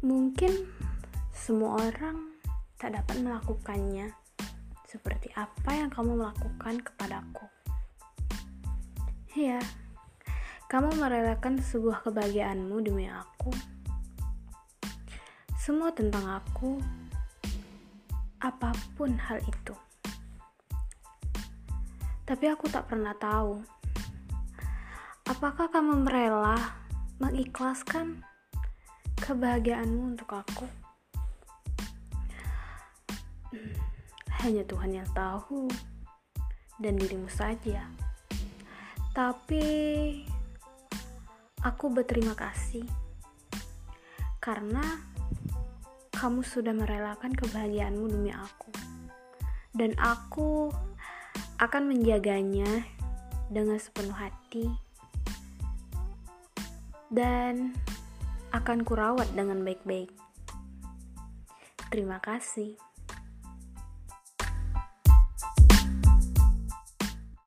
Mungkin semua orang tak dapat melakukannya seperti apa yang kamu melakukan kepadaku. Ya, kamu merelakan sebuah kebahagiaanmu demi aku. Semua tentang aku, apa pun hal itu. Tapi aku tak pernah tahu, apakah kamu merela mengikhlaskan kebahagiaanmu untuk aku? Hanya Tuhan yang tahu, dan dirimu saja. Tapi aku berterima kasih karena kamu sudah merelakan kebahagiaanmu demi aku. Dan aku akan menjaganya dengan sepenuh hati dan akan kurawat dengan baik-baik. Terima kasih.